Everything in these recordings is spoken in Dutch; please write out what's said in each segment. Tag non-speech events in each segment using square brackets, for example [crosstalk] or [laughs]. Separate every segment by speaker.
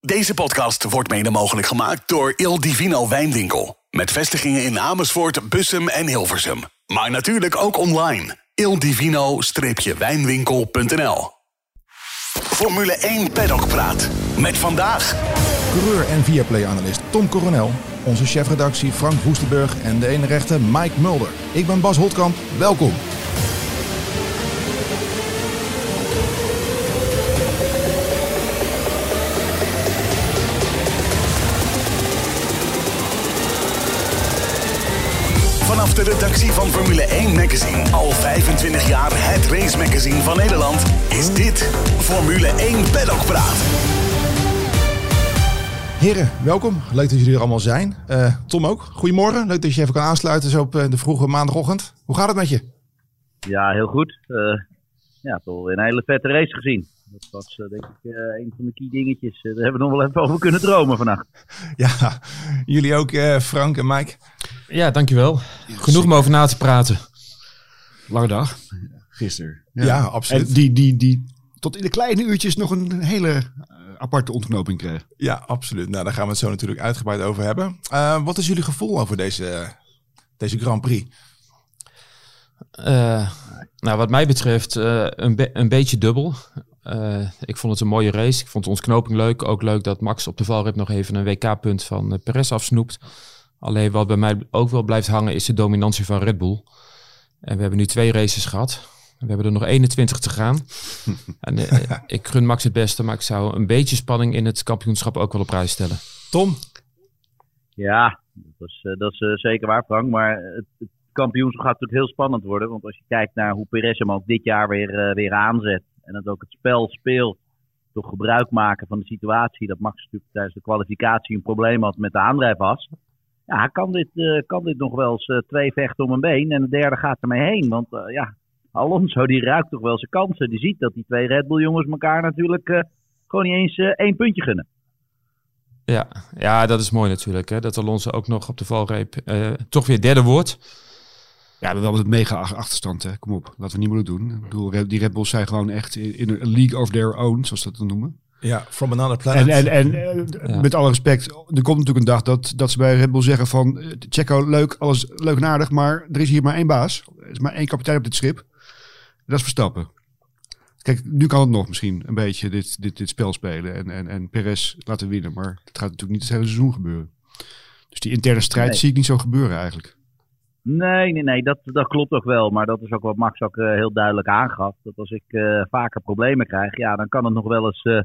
Speaker 1: Deze podcast wordt mede mogelijk gemaakt door Il Divino Wijnwinkel. Met vestigingen in Amersfoort, Bussum en Hilversum. Maar natuurlijk ook online. ildivino-wijnwinkel.nl Formule 1 Paddock Praat. Met vandaag...
Speaker 2: Coureur en Viaplay-analyst Tom Coronel. Onze chefredactie Frank Woestenburg en de ene rechter Mike Mulder. Ik ben Bas Holtkamp. Welkom.
Speaker 1: De redactie van Formule 1 Magazine, al 25 jaar het race magazine van Nederland, is dit Formule 1 Paddock Praat.
Speaker 2: Heren, welkom. Leuk dat jullie er allemaal zijn. Eh, Tom ook. Goedemorgen. Leuk dat je even kan aansluiten zo op eh, de vroege maandagochtend. Hoe gaat het met je?
Speaker 3: Ja, heel goed. Uh, ja, toch een hele vette race gezien. Dat was denk ik een van de key dingetjes. daar hebben we nog wel even over kunnen dromen vannacht. [laughs]
Speaker 2: Ja, jullie ook Frank en Mike.
Speaker 4: Ja, dankjewel. Genoeg om over na te praten.
Speaker 5: Lange dag. Gisteren.
Speaker 2: Ja, ja absoluut.
Speaker 5: En die, die, die tot in de kleine uurtjes nog een hele aparte ontknoping kreeg.
Speaker 2: Ja, absoluut. Nou, daar gaan we het zo natuurlijk uitgebreid over hebben. Uh, wat is jullie gevoel over deze, deze Grand Prix?
Speaker 4: Uh, nou, wat mij betreft uh, een, be een beetje dubbel. Ik vond het een mooie race. Ik vond ons knoping leuk. Ook leuk dat Max op de valrip nog even een WK-punt van Perez afsnoept. Alleen wat bij mij ook wel blijft hangen is de dominantie van Red Bull. En we hebben nu twee races gehad. We hebben er nog 21 te gaan. [laughs] en, uh, ik gun Max het beste, maar ik zou een beetje spanning in het kampioenschap ook wel op prijs stellen.
Speaker 2: Tom?
Speaker 3: Ja, dat is, uh, dat is uh, zeker waar, Frank. Maar het, het, kampioenschap gaat natuurlijk heel spannend worden. Want als je kijkt naar hoe Perez hem ook dit jaar weer, weer aanzet. En dat ook het spel speelt. Toch gebruik maken van de situatie dat Max natuurlijk tijdens de kwalificatie een probleem had met de aandrijfas ja, kan dit, uh, kan dit nog wel eens uh, twee vechten om een been. En de derde gaat ermee heen. Want uh, ja, Alonso die ruikt toch wel zijn kansen. Die ziet dat die twee Red Bull jongens elkaar natuurlijk gewoon niet eens één puntje gunnen.
Speaker 4: Ja, ja, dat is mooi natuurlijk. Hè? Dat Alonso ook nog op de valreep toch weer derde wordt.
Speaker 5: Ja, we hebben een mega achterstand. Hè? Kom op, laten we niet meer doen. Ik bedoel, die Red Bulls zijn gewoon echt in een league of their own, zoals dat dan noemen.
Speaker 2: Ja, from another planet.
Speaker 5: En, en, en ja. met alle respect, er komt natuurlijk een dag dat, dat ze bij Red Bull zeggen van... Checo, leuk, alles leuk en aardig, maar er is hier maar één baas. Er is maar één kapitein op dit schip. Dat is Verstappen. Kijk, nu kan het nog misschien een beetje dit, dit, dit spel spelen en, en, en Perez laten winnen. Maar het gaat natuurlijk niet het hele seizoen gebeuren. Dus die interne strijd nee. zie ik niet zo gebeuren eigenlijk.
Speaker 3: Nee, nee, nee, dat, dat klopt ook wel. Maar dat is ook wat Max ook uh, heel duidelijk aangaf. Dat als ik uh, vaker problemen krijg, ja, dan kan het nog wel eens... Uh,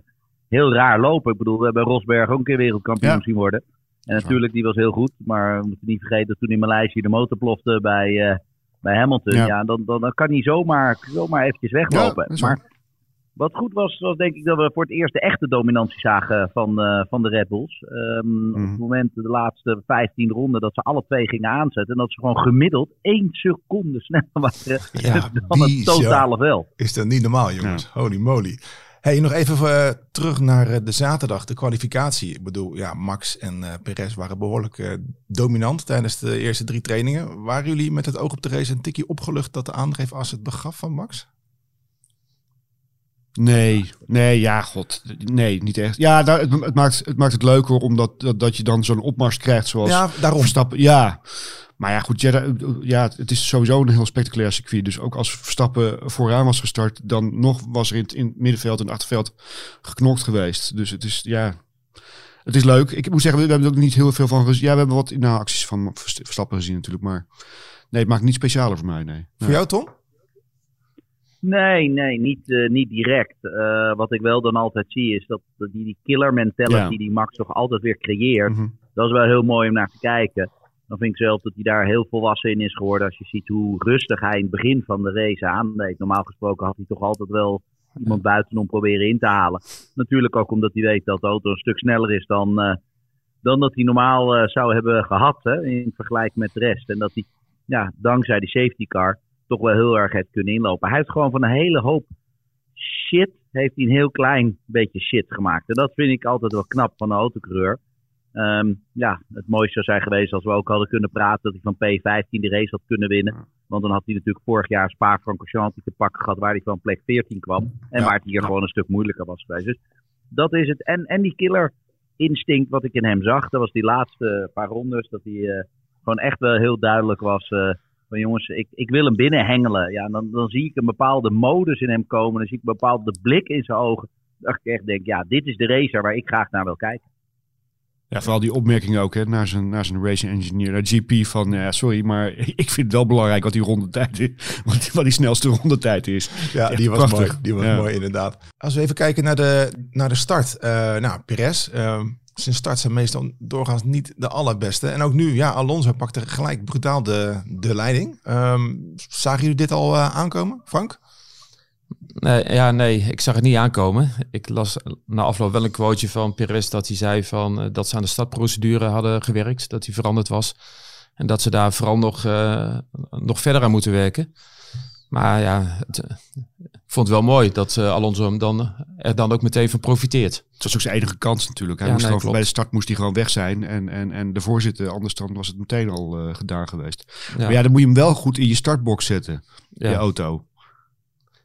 Speaker 3: heel raar lopen. Ik bedoel, we hebben Rosberg ook een keer wereldkampioen ja. zien worden. En natuurlijk, die was heel goed. Maar we moeten niet vergeten dat toen in Maleisië de motor plofte bij, bij Hamilton. Ja, ja dan, dan, dan, kan hij zomaar, zomaar eventjes weglopen. Ja, maar wat goed was, was denk ik dat we voor het eerst de echte dominantie zagen van, uh, van de Red Bulls. Um, mm. Op het moment, de laatste 15 ronden, dat ze alle twee gingen aanzetten. En dat ze gewoon gemiddeld één seconde sneller waren [laughs]
Speaker 2: ja, [laughs]
Speaker 3: dan het totale vel.
Speaker 2: Is dat niet normaal, jongens? Holy moly. Hey, nog even uh, terug naar uh, de zaterdag, de kwalificatie. Ik bedoel, ja, Max en uh, Perez waren behoorlijk dominant tijdens de eerste drie trainingen. Waren jullie met het oog op de race een tikje opgelucht dat de aandrijfas het begaf van Max?
Speaker 5: Nee, nee, ja, god. Nee, niet echt. Ja, daar, het, het, maakt, het maakt het leuker omdat dat, dat je dan zo'n opmars krijgt zoals
Speaker 2: ja, daarom.
Speaker 5: Verstappen. Ja, maar ja, goed, ja, ja, het is sowieso een heel spectaculair circuit. Dus ook als Verstappen vooraan was gestart, dan nog was er in het, in het middenveld en achterveld geknokt geweest. Dus het is, ja, het is leuk. Ik moet zeggen, we hebben er ook niet heel veel van gezien. Ja, we hebben wat nou, acties van Verstappen gezien natuurlijk, maar nee, het maakt niet specialer voor mij, nee.
Speaker 2: Voor jou, Tom?
Speaker 3: Nee, nee, niet, uh, niet direct. Uh, wat ik wel dan altijd zie is dat die, die killer mentality ja. die Max toch altijd weer creëert. Mm -hmm. Dat is wel heel mooi om naar te kijken. Dan vind ik zelf dat hij daar heel volwassen in is geworden. Als je ziet hoe rustig hij in het begin van de race aandeed. Normaal gesproken had hij toch altijd wel iemand buitenom proberen in te halen. Natuurlijk ook omdat hij weet dat de auto een stuk sneller is dan, uh, dan dat hij normaal zou hebben gehad. Hè, in vergelijking met de rest. En dat hij ja, dankzij die safety car toch wel heel erg heeft kunnen inlopen. Hij heeft gewoon van een hele hoop shit, heeft hij een heel klein beetje shit gemaakt. En dat vind ik altijd wel knap van een autocoureur. Um, ja, het mooiste zou zijn geweest als we ook hadden kunnen praten dat hij van P15 de race had kunnen winnen. Want dan had hij natuurlijk vorig jaar Spa-Francorchamps te pakken gehad waar hij van plek 14 kwam. En ja, waar het hier gewoon een stuk moeilijker was geweest. Dus dat is het. En, en die killer instinct wat ik in hem zag. Dat was die laatste paar rondes. Dat hij gewoon echt wel heel duidelijk was. Van jongens, ik, ik wil hem binnenhengelen. Ja, dan, dan zie ik een bepaalde modus in hem komen. Dan zie ik een bepaalde blik in zijn ogen. Dat ik echt denk, ja, dit is de racer waar ik graag naar wil kijken.
Speaker 5: Ja, vooral die opmerking ook hè, naar, zijn, naar zijn racing engineer, naar GP van ja, sorry, maar [laughs] ik vind het wel belangrijk wat die rondetijd is. [laughs] Wat, wat die snelste rondetijd is.
Speaker 2: Ja, die was mooi. Die was mooi inderdaad. Als we even kijken naar de, naar de start. Uh, nou, Perez, uh, zijn start zijn meestal doorgaans niet de allerbeste. En ook nu, ja, Alonso pakte gelijk brutaal de, de leiding. Um, zagen jullie dit al uh, aankomen, Frank?
Speaker 4: Nee, ja, nee, ik zag het niet aankomen. Ik las na afloop wel een quoteje van Perez dat hij zei van, uh, dat ze aan de stadprocedure hadden gewerkt, dat die veranderd was. En dat ze daar vooral nog, uh, nog verder aan moeten werken. Maar ja, het, uh, ik vond het wel mooi dat Alonso hem dan, er dan ook meteen van profiteert.
Speaker 5: Het was ook zijn enige kans natuurlijk. Hij ja, moest nee, gewoon, bij de start moest hij gewoon weg zijn. En, en, en de voorzitter, anders dan was het meteen al gedaan geweest. Ja. Maar ja, dan moet je hem wel goed in je startbox zetten, ja. je auto.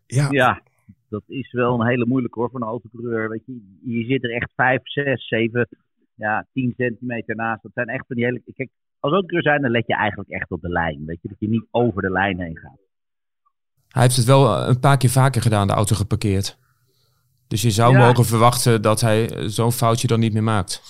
Speaker 3: Ja. ja, dat is wel een hele moeilijke hoor voor een autocoureur. Weet je, je zit er echt 5, 6, 7, ja, 10 centimeter naast. Dat zijn echt van die hele. Kijk, als autocoureur zijn, dan let je eigenlijk echt op de lijn. Weet je, dat je niet over de lijn heen gaat.
Speaker 4: Hij heeft het wel een paar keer vaker gedaan, de auto geparkeerd. Dus je zou ja. mogen verwachten dat hij zo'n foutje dan niet meer maakt.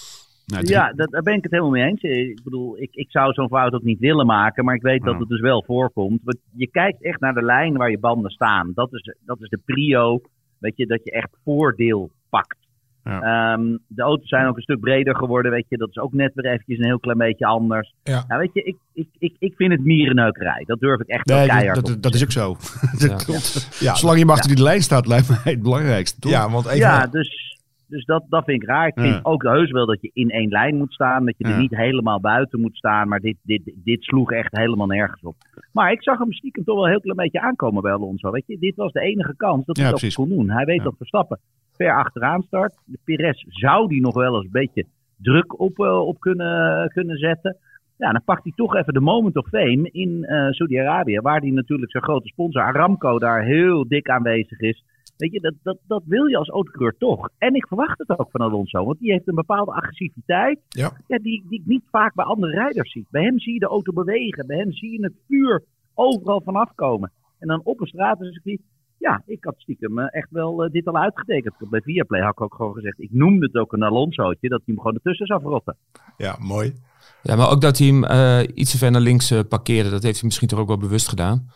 Speaker 3: Nou, ja, dat, daar ben ik het helemaal mee eens. Ik bedoel, ik, ik zou zo'n fout ook niet willen maken, maar ik weet dat het dus wel voorkomt. Want je kijkt echt naar de lijn waar je banden staan. Dat is, dat is de prio, weet je, dat je echt voordeel pakt. Ja. Um, de auto's zijn ook een stuk breder geworden, weet je. Dat is ook net weer eventjes een heel klein beetje anders. Ja. Nou, weet je, ik, ik, ik, ik vind het mierenneukerij. Dat durf ik echt nee, wel keihard
Speaker 5: dat, dat, is ook zo. [laughs] dat ja. Zolang je maar achter die lijn staat, lijkt mij het belangrijkste, toch?
Speaker 3: Ja, want even... ja dus dus dat, dat vind ik raar. Ik vind ook heus wel dat je in één lijn moet staan. Dat je er niet helemaal buiten moet staan. Maar dit, dit, dit sloeg echt helemaal nergens op. Maar ik zag hem stiekem toch wel een heel klein beetje aankomen bij Alonso. Weet je, dit was de enige kans dat hij ja, dat kon doen. Hij weet dat Verstappen ver achteraan start. De Perez zou die nog wel eens een beetje druk op, uh, op kunnen, kunnen zetten. Ja, dan pakt hij toch even de moment of fame in uh, Saudi-Arabië. Waar hij natuurlijk zijn grote sponsor Aramco daar heel dik aanwezig is. Weet je, dat, dat, dat wil je als autocoureur toch. En ik verwacht het ook van Alonso, want die heeft een bepaalde agressiviteit ja. Ja, die, die ik niet vaak bij andere rijders zie. Bij hem zie je de auto bewegen, bij hem zie je het vuur overal vanaf komen. En dan op een straatcircuit, ja, ik had stiekem uh, echt wel uh, dit al uitgetekend. Bij Viaplay had ik ook gewoon gezegd, ik noemde het ook een Alonso'tje, dat hij hem gewoon ertussen zou verrotten.
Speaker 2: Ja, mooi.
Speaker 4: Ja, maar ook dat hij hem uh, iets te ver naar links parkeerde, dat heeft hij misschien toch ook wel bewust gedaan.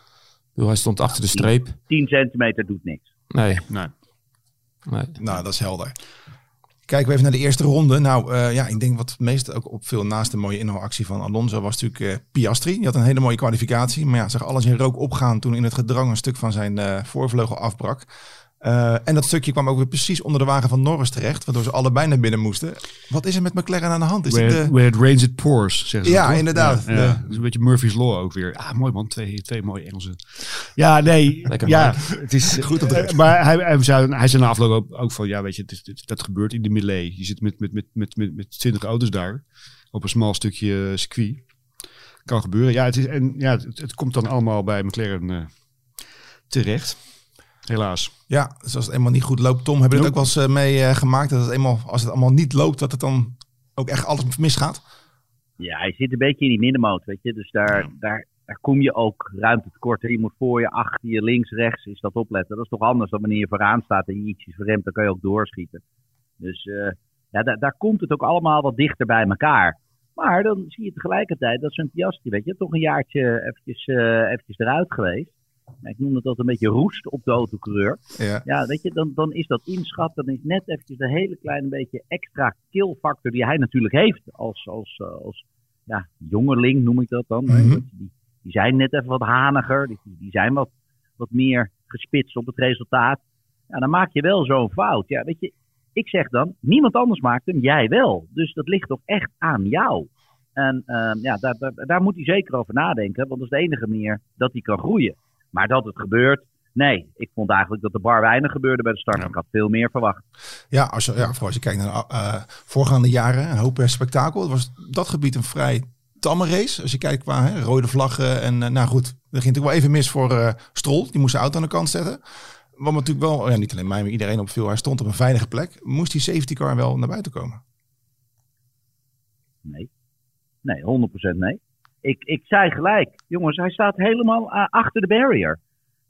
Speaker 4: hij stond achter de streep.
Speaker 3: 10 centimeter doet niks.
Speaker 4: Nee. nee.
Speaker 2: nee. Nou, dat is helder. Kijken we even naar de eerste ronde. Nou, uh, ja, ik denk wat het meest ook opviel naast de mooie inhaalactie van Alonso was natuurlijk uh, Piastri. Die had een hele mooie kwalificatie, maar ja, zag alles in rook opgaan toen in het gedrang een stuk van zijn uh, voorvleugel afbrak. Uh, en dat stukje kwam ook weer precies onder de wagen van Norris terecht, waardoor ze allebei naar binnen moesten. Wat is er met McLaren aan de hand? Is
Speaker 5: where,
Speaker 2: de...
Speaker 5: where it rains it pours, zeggen ze.
Speaker 2: Ja, inderdaad. Ja,
Speaker 5: ja. is een beetje Murphy's Law ook weer. Ah, mooi man, twee, twee mooie Engelsen. Ja, nee, Lekker ja, het is [laughs] goed. Op de uh, maar hij, hij, zei, hij zei na afloop ook, ook van, ja, weet je, het is, dat gebeurt in de melee. Je zit met, met, met, met, met, met 20 auto's daar op een smal stukje circuit. Kan gebeuren. Ja, het, is, en, ja, het, het komt dan allemaal bij McLaren uh, terecht. Helaas.
Speaker 2: Ja, dus als het eenmaal niet goed loopt. Tom, hebben we het ook wel eens uh, mee uh, gemaakt dat het eenmaal, als het allemaal niet loopt, dat het dan ook echt alles misgaat?
Speaker 3: Ja, hij zit een beetje in die middenmoot, weet je. Dus daar, ja. daar, daar kom je ook ruimte tekort. Je moet voor je, achter je, links, rechts, is dat opletten. Dat is toch anders dan wanneer je vooraan staat en je ietsjes verremt, dan kan je ook doorschieten. Dus uh, ja, daar, daar komt het ook allemaal wat dichter bij elkaar. Maar dan zie je tegelijkertijd dat zo'n Piastri, weet je, toch een jaartje eventjes, eventjes eruit geweest ik noem het altijd een beetje roest op de autocoureur. Ja. ja, weet je, dan, dan is dat inschat. Dan is net eventjes een hele kleine beetje extra killfactor die hij natuurlijk heeft als, als, eh, als ja, jongeling, noem ik dat dan. Mm -hmm. die, die zijn net even wat haniger, die, die zijn wat, wat meer gespitst op het resultaat. Ja, dan maak je wel zo'n fout. Ja, weet je, ik zeg dan, niemand anders maakt hem, jij wel. Dus dat ligt toch echt aan jou. En uh, ja, daar, daar, daar, moet hij zeker over nadenken, want dat is de enige manier dat hij kan groeien. Maar dat het gebeurt, nee. Ik vond eigenlijk dat er bar weinig gebeurde bij de start. Ja. Ik had veel meer verwacht.
Speaker 2: Ja, als je, ja, vooral als je kijkt naar de uh, voorgaande jaren, een hoop spektakel. Het was dat gebied een vrij tamme race. Als je kijkt qua hè, rode vlaggen en uh, nou goed, er ging natuurlijk wel even mis voor uh, Strol. Die moest zijn auto aan de kant zetten. Wat natuurlijk wel, ja, niet alleen mij, maar iedereen op veel. Hij stond op een veilige plek. Moest die safety car wel naar buiten komen?
Speaker 3: Nee. Nee, 100% nee. Ik, ik zei gelijk, jongens, hij staat helemaal achter de barrier.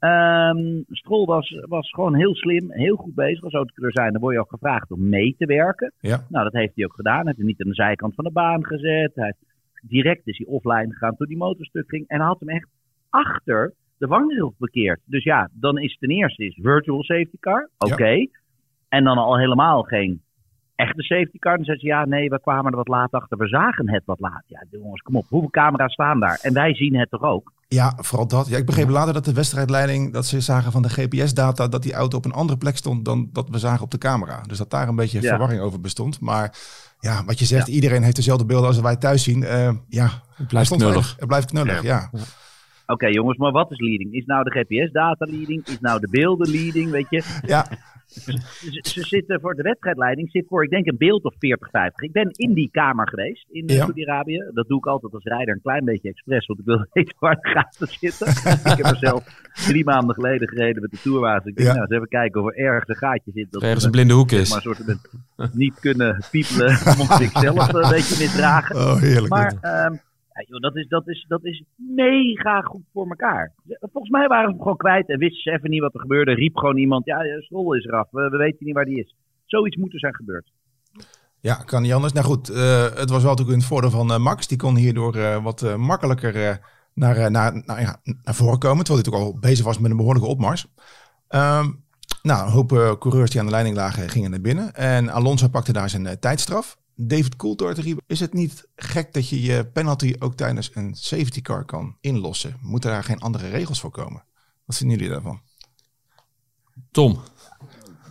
Speaker 3: Um, Strol was, was gewoon heel slim, heel goed bezig. Als autocoureur zijn, dan word je ook gevraagd om mee te werken.
Speaker 2: Ja.
Speaker 3: Nou, dat heeft hij ook gedaan. Hij heeft hem niet aan de zijkant van de baan gezet. Hij direct is hij offline gegaan toen die motorstuk ging. En hij had hem echt achter de vangrail bekeerd. Dus ja, dan is ten eerste is virtual safety car. Oké. En dan al helemaal geen echte safety car. Dan zeggen ze ja, nee, we kwamen er wat laat achter. We zagen het wat laat. Ja, jongens, kom op. Hoeveel camera's staan daar? En wij zien het toch ook?
Speaker 2: Ja, vooral dat. Ja, ik begreep later dat de wedstrijdleiding, dat ze zagen van de GPS-data dat die auto op een andere plek stond dan dat we zagen op de camera. Dus dat daar een beetje verwarring over bestond. Maar ja, wat je zegt, iedereen heeft dezelfde beelden als wij thuis zien. Uh, ja,
Speaker 4: het blijft knullig.
Speaker 2: Het blijft knullig, ja.
Speaker 3: Oké jongens, maar wat is leading? Is nou de GPS-data leading? Is nou de beelden leading? Weet je?
Speaker 2: Ja. [laughs] [laughs]
Speaker 3: Ze, zitten voor de wedstrijdleiding, zit voor ik denk een beeld of 40, 50. Ik ben in die kamer geweest in ja. Saudi-Arabië. Dat doe ik altijd als rijder een klein beetje expres, want ik wil [laughs] weten waar het gaat te zitten. ik heb er zelf drie maanden geleden gereden met de tourwagen. Ik denk, nou, eens even kijken of er ergens een gaatje zit.
Speaker 4: Dat ergens een blinde hoek is.
Speaker 3: Maar soort met niet kunnen piepelen, [laughs] mocht ik zelf een beetje misdragen.
Speaker 2: Oh, heerlijk.
Speaker 3: Maar... Ja, joh, dat, is, dat, is, dat is mega goed voor elkaar. Volgens mij waren ze gewoon kwijt en wisten ze even niet wat er gebeurde. Riep gewoon iemand, ja, Strol is eraf, we, we weten niet waar die is. Zoiets moet er zijn gebeurd.
Speaker 2: Ja, kan niet anders. Nou goed, uh, het was wel natuurlijk in het voordeel van uh, Max. Die kon hierdoor uh, wat makkelijker naar, naar, naar, ja, naar voren komen. Terwijl hij natuurlijk al bezig was met een behoorlijke opmars. Um, nou, een hoop coureurs die aan de leiding lagen gingen naar binnen. En Alonso pakte daar zijn tijdstraf. David Coulthard, is het niet gek dat je je penalty ook tijdens een safety car kan inlossen? Moeten daar geen andere regels voor komen? Wat vinden jullie daarvan?
Speaker 4: Tom?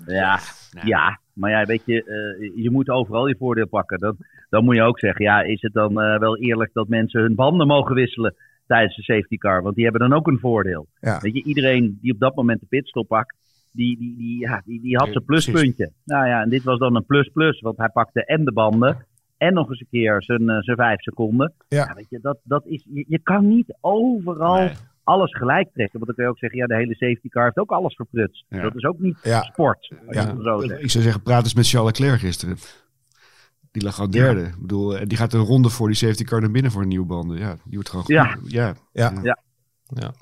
Speaker 3: Ja, ja. maar ja, weet je, uh, je moet overal je voordeel pakken. Dan, dan moet je ook zeggen, ja, is het dan uh, wel eerlijk dat mensen hun banden mogen wisselen tijdens de safety car? Want die hebben dan ook een voordeel.
Speaker 2: Ja.
Speaker 3: Weet je, iedereen die op dat moment de pitstop pakt, die, die, die, ja, die, die had zijn pluspuntje. Nou ja, en dit was dan een plus-plus, want hij pakte en de banden en nog eens een keer zijn, uh, zijn vijf seconden.
Speaker 2: Ja. ja.
Speaker 3: weet je, dat, dat is, je, je kan niet overal nee. alles gelijk trekken. Want dan kun je ook zeggen, ja, de hele safety car heeft ook alles verprutst. Ja. Dat is ook niet
Speaker 2: ja.
Speaker 3: sport.
Speaker 5: Ja. Zo ik zou zeggen, praat eens met Charles Leclerc gisteren. Die lag al derde. Ik bedoel, die gaat een ronde voor die safety car naar binnen voor een nieuwe banden. Ja, die wordt gewoon
Speaker 3: ja.
Speaker 5: Goed. Ja.
Speaker 2: Ja.
Speaker 3: ja.
Speaker 4: ja.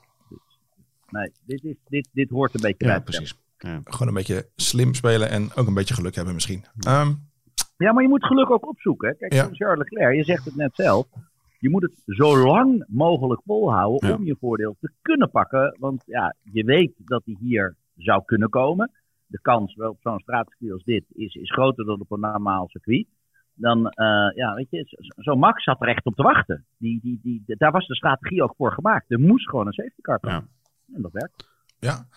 Speaker 3: Nee, dit, is, dit, dit hoort een beetje bij.
Speaker 2: Ja, precies. Ja. Gewoon een beetje slim spelen en ook een beetje geluk hebben misschien. Um,
Speaker 3: ja, maar je moet geluk ook opzoeken. Hè? Kijk, ja. Charles Leclerc, je zegt het net zelf. Je moet het zo lang mogelijk volhouden ja. om je voordeel te kunnen pakken. Want ja, je weet dat hij hier zou kunnen komen. De kans wel op zo'n straatcircuit als dit is, is groter dan op een normaal circuit. Dan, uh, ja, weet je, zo'n zo Max zat er echt op te wachten. Die, die, die, daar was de strategie ook voor gemaakt. Er moest gewoon een safety car komen. En dat werkt.
Speaker 2: Ja.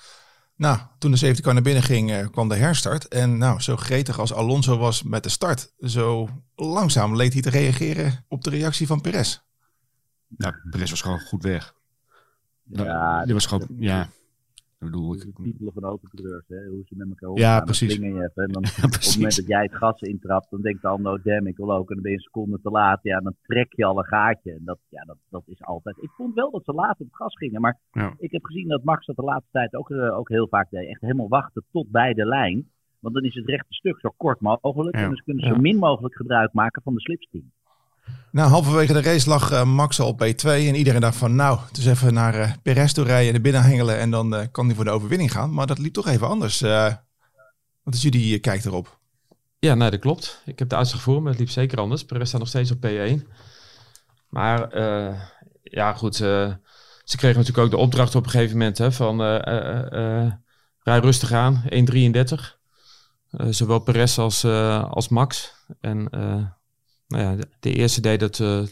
Speaker 2: Nou, toen de safety car naar binnen ging, uh, kwam de herstart. En nou, zo gretig als Alonso was met de start, zo langzaam leed hij te reageren op de reactie van Perez.
Speaker 5: Nou, Perez was gewoon goed weg.
Speaker 3: Ja, nou,
Speaker 5: die was gewoon, ja. Ik bedoel, ik...
Speaker 3: van autocoureurs, hè, hoe ze met elkaar
Speaker 5: omgaan. [laughs] Ja, precies.
Speaker 3: Je hebt, en dan, ja, precies. Op het moment dat jij het gas intrapt, dan denkt de ander, damn, ik wil ook. En dan ben je een seconde te laat. Ja, dan trek je al een gaatje. En dat, ja, dat, dat is altijd... Ik vond wel dat ze laat op het gas gingen. Maar
Speaker 5: ja.
Speaker 3: ik heb gezien dat Max dat de laatste tijd ook, uh, ook heel vaak deed. Echt helemaal wachten tot bij de lijn. Want dan is het rechte stuk zo kort mogelijk. Ja. En dus kunnen ze zo min mogelijk gebruik maken van de slipstream.
Speaker 2: Nou, halverwege de race lag uh, Max op P2 en iedereen dacht van nou, is even naar uh, Perez toe rijden en binnen hengelen en dan uh, kan hij voor de overwinning gaan. Maar dat liep toch even anders. wat is jullie kijk erop?
Speaker 4: Ja, nee, dat klopt. Ik heb de uitslag me, het liep zeker anders. Perez staat nog steeds op P1. Maar ja, goed, ze kregen natuurlijk ook de opdracht op een gegeven moment hè, van rij rustig aan, 1.33. zowel Perez als, als Max. En nou ja, de, de eerste deed het uh,